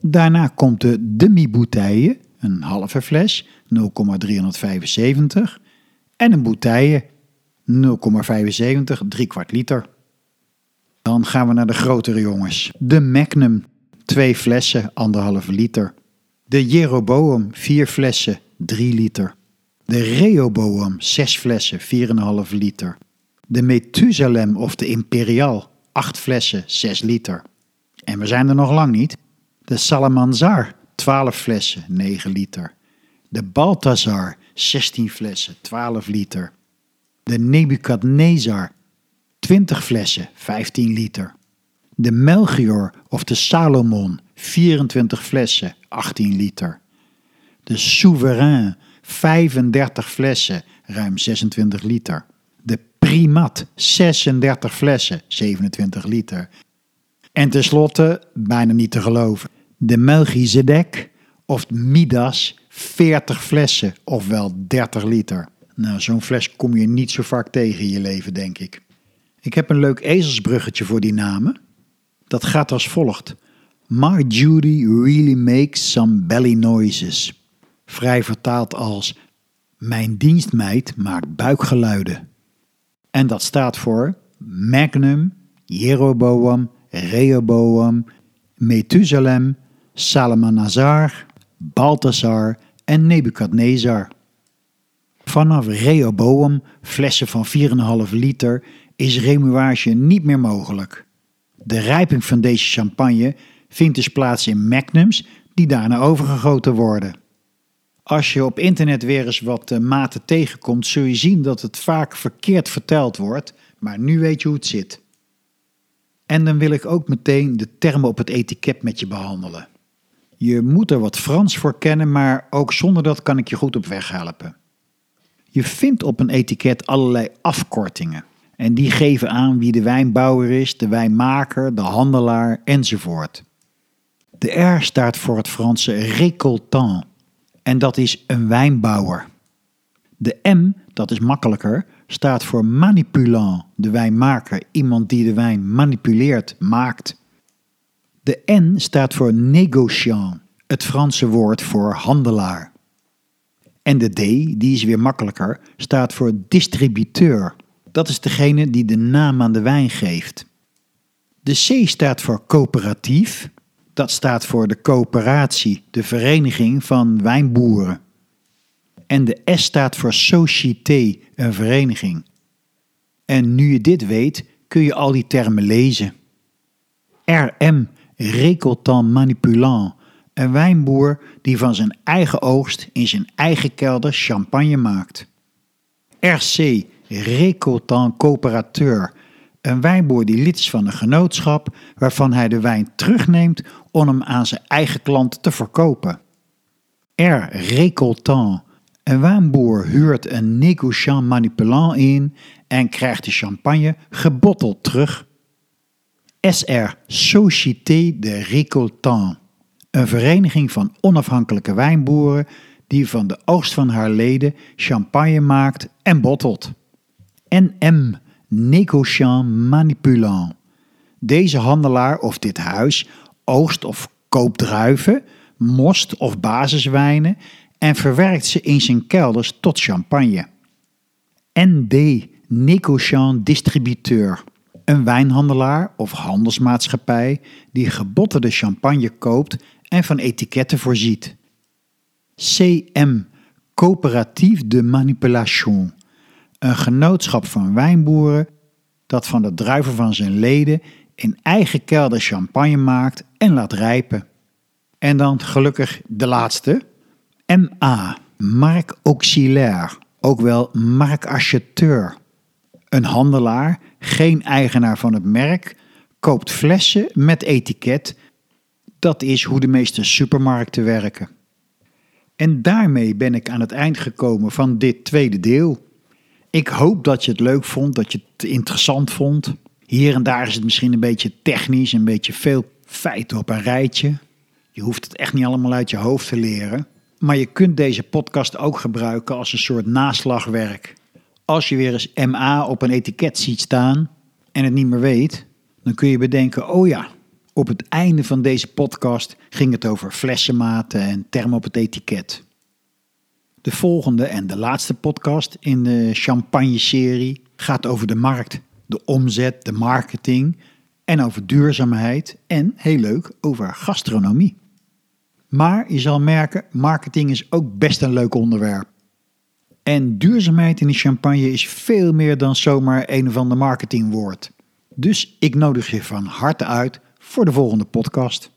Speaker 1: Daarna komt de demi-bouteille, een halve fles, 0,375. En een bouteille, 0,75, 3 kwart liter. Dan gaan we naar de grotere jongens. De Magnum, twee flessen, anderhalve liter. De Jeroboam, vier flessen, 3 liter. De Rehoboam, zes flessen, 4,5 liter. De Methusalem of de Imperial, 8 flessen, 6 liter. En we zijn er nog lang niet. De Salamanzar, 12 flessen, 9 liter. De Balthazar, 16 flessen, 12 liter. De Nebukadnezar, 20 flessen, 15 liter. De Melchior of de Salomon, 24 flessen, 18 liter. De Souverain, 35 flessen, ruim 26 liter. Primat, 36 flessen, 27 liter. En tenslotte, bijna niet te geloven, de Melchizedek of Midas, 40 flessen, ofwel 30 liter. Nou, zo'n fles kom je niet zo vaak tegen in je leven, denk ik. Ik heb een leuk ezelsbruggetje voor die namen. Dat gaat als volgt. My Judy really makes some belly noises. Vrij vertaald als Mijn dienstmeid maakt buikgeluiden. En dat staat voor Magnum, Jeroboam, Rehoboam, Methusalem, Salmanazar, Balthasar en Nebukadnezar. Vanaf Rehoboam, flessen van 4,5 liter, is remuage niet meer mogelijk. De rijping van deze champagne vindt dus plaats in magnums die daarna overgegoten worden. Als je op internet weer eens wat uh, maten tegenkomt, zul je zien dat het vaak verkeerd verteld wordt, maar nu weet je hoe het zit. En dan wil ik ook meteen de termen op het etiket met je behandelen. Je moet er wat Frans voor kennen, maar ook zonder dat kan ik je goed op weg helpen. Je vindt op een etiket allerlei afkortingen. En die geven aan wie de wijnbouwer is, de wijnmaker, de handelaar enzovoort. De R staat voor het Franse récoltant en dat is een wijnbouwer. De M, dat is makkelijker, staat voor manipulant, de wijnmaker, iemand die de wijn manipuleert, maakt. De N staat voor négociant, het Franse woord voor handelaar. En de D, die is weer makkelijker, staat voor distributeur. Dat is degene die de naam aan de wijn geeft. De C staat voor coöperatief. Dat staat voor de coöperatie, de vereniging van wijnboeren. En de S staat voor société, een vereniging. En nu je dit weet, kun je al die termen lezen. RM, récoltant manipulant, een wijnboer die van zijn eigen oogst in zijn eigen kelder champagne maakt. RC, récoltant cooperateur, een wijnboer die lid is van een genootschap waarvan hij de wijn terugneemt om hem aan zijn eigen klant te verkopen. R. Récoltant, een wijnboer huurt een négociant manipulant in en krijgt de champagne gebotteld terug. SR, Société de Récoltant, een vereniging van onafhankelijke wijnboeren die van de oogst van haar leden champagne maakt en bottelt. NM, Négociant Manipulant. Deze handelaar of dit huis oogst of koopt druiven, most of basiswijnen en verwerkt ze in zijn kelders tot champagne. ND, Négociant Distributeur. Een wijnhandelaar of handelsmaatschappij die gebottelde champagne koopt en van etiketten voorziet. CM, Coöperatief de Manipulation. Een genootschap van wijnboeren dat van de druiven van zijn leden in eigen kelder champagne maakt en laat rijpen. En dan gelukkig de laatste, MA, Mark Auxiliaire, ook wel markacheteur. Een handelaar, geen eigenaar van het merk, koopt flessen met etiket. Dat is hoe de meeste supermarkten werken. En daarmee ben ik aan het eind gekomen van dit tweede deel. Ik hoop dat je het leuk vond, dat je het interessant vond. Hier en daar is het misschien een beetje technisch, een beetje veel feiten op een rijtje. Je hoeft het echt niet allemaal uit je hoofd te leren. Maar je kunt deze podcast ook gebruiken als een soort naslagwerk. Als je weer eens MA op een etiket ziet staan en het niet meer weet, dan kun je bedenken: oh ja, op het einde van deze podcast ging het over flessenmaten en termen op het etiket. De volgende en de laatste podcast in de champagne-serie gaat over de markt, de omzet, de marketing en over duurzaamheid en, heel leuk, over gastronomie. Maar je zal merken, marketing is ook best een leuk onderwerp. En duurzaamheid in de champagne is veel meer dan zomaar een of ander marketingwoord. Dus ik nodig je van harte uit voor de volgende podcast.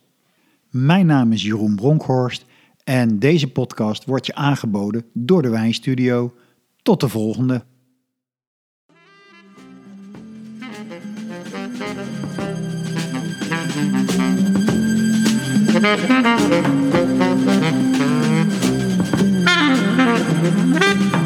Speaker 1: Mijn naam is Jeroen Bronkhorst en deze podcast wordt je aangeboden door de Wijnstudio. Tot de volgende.
Speaker 2: Thank you.